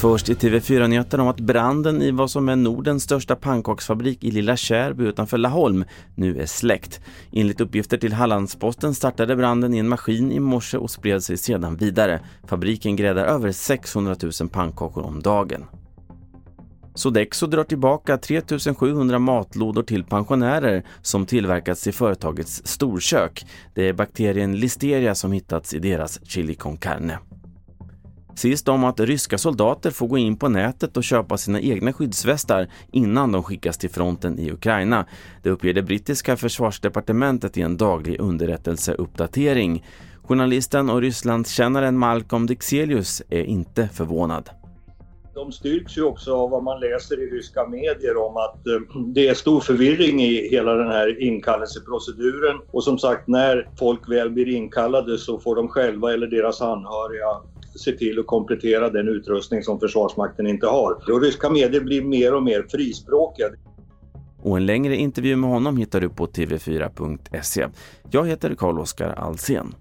Först i TV4-nyheterna om att branden i vad som är Nordens största pannkaksfabrik i Lilla Kärby utanför Laholm nu är släckt. Enligt uppgifter till Hallandsposten startade branden i en maskin i morse och spred sig sedan vidare. Fabriken gräddar över 600 000 pannkakor om dagen. Sodexo drar tillbaka 3 700 matlådor till pensionärer som tillverkats i företagets storkök. Det är bakterien Listeria som hittats i deras chili con carne. Sist om att ryska soldater får gå in på nätet och köpa sina egna skyddsvästar innan de skickas till fronten i Ukraina. Det uppger det brittiska försvarsdepartementet i en daglig underrättelseuppdatering. Journalisten och Rysslandskännaren Malcolm Dixelius är inte förvånad. De styrks ju också av vad man läser i ryska medier om att eh, det är stor förvirring i hela den här inkallelseproceduren. Och som sagt, när folk väl blir inkallade så får de själva eller deras anhöriga se till att komplettera den utrustning som Försvarsmakten inte har. Och ryska medier blir mer och mer frispråkiga. Och en längre intervju med honom hittar du på tv4.se. Jag heter Carl-Oskar Alsen.